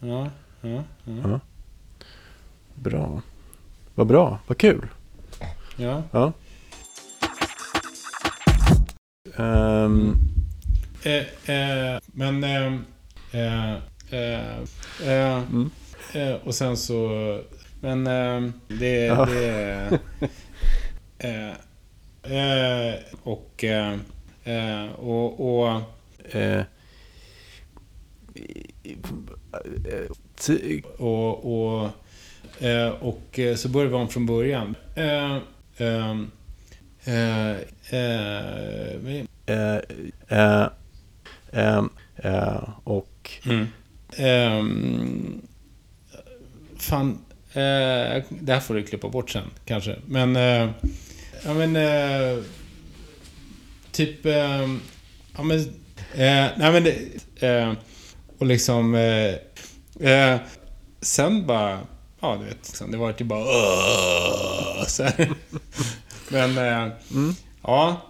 Ja, ja, ja. Bra. Vad bra. Vad kul. ja. Ja. Ehm, Eh, eh, men... Eh, eh, eh, eh, Mm. och sen så... Men det... Ja. det och... Och... och t- och, och, eh, och eh, så börjar vi om från början. Eh, eh, eh, eh, eh, eh, och fan, eh, det här får du klippa bort sen kanske. Men, eh, ja men, eh, typ, eh, ja men, eh, nej men, eh, och liksom, eh, eh, sen bara, ja du vet, liksom, det var typ bara, så här. Men, eh, Mm. ja,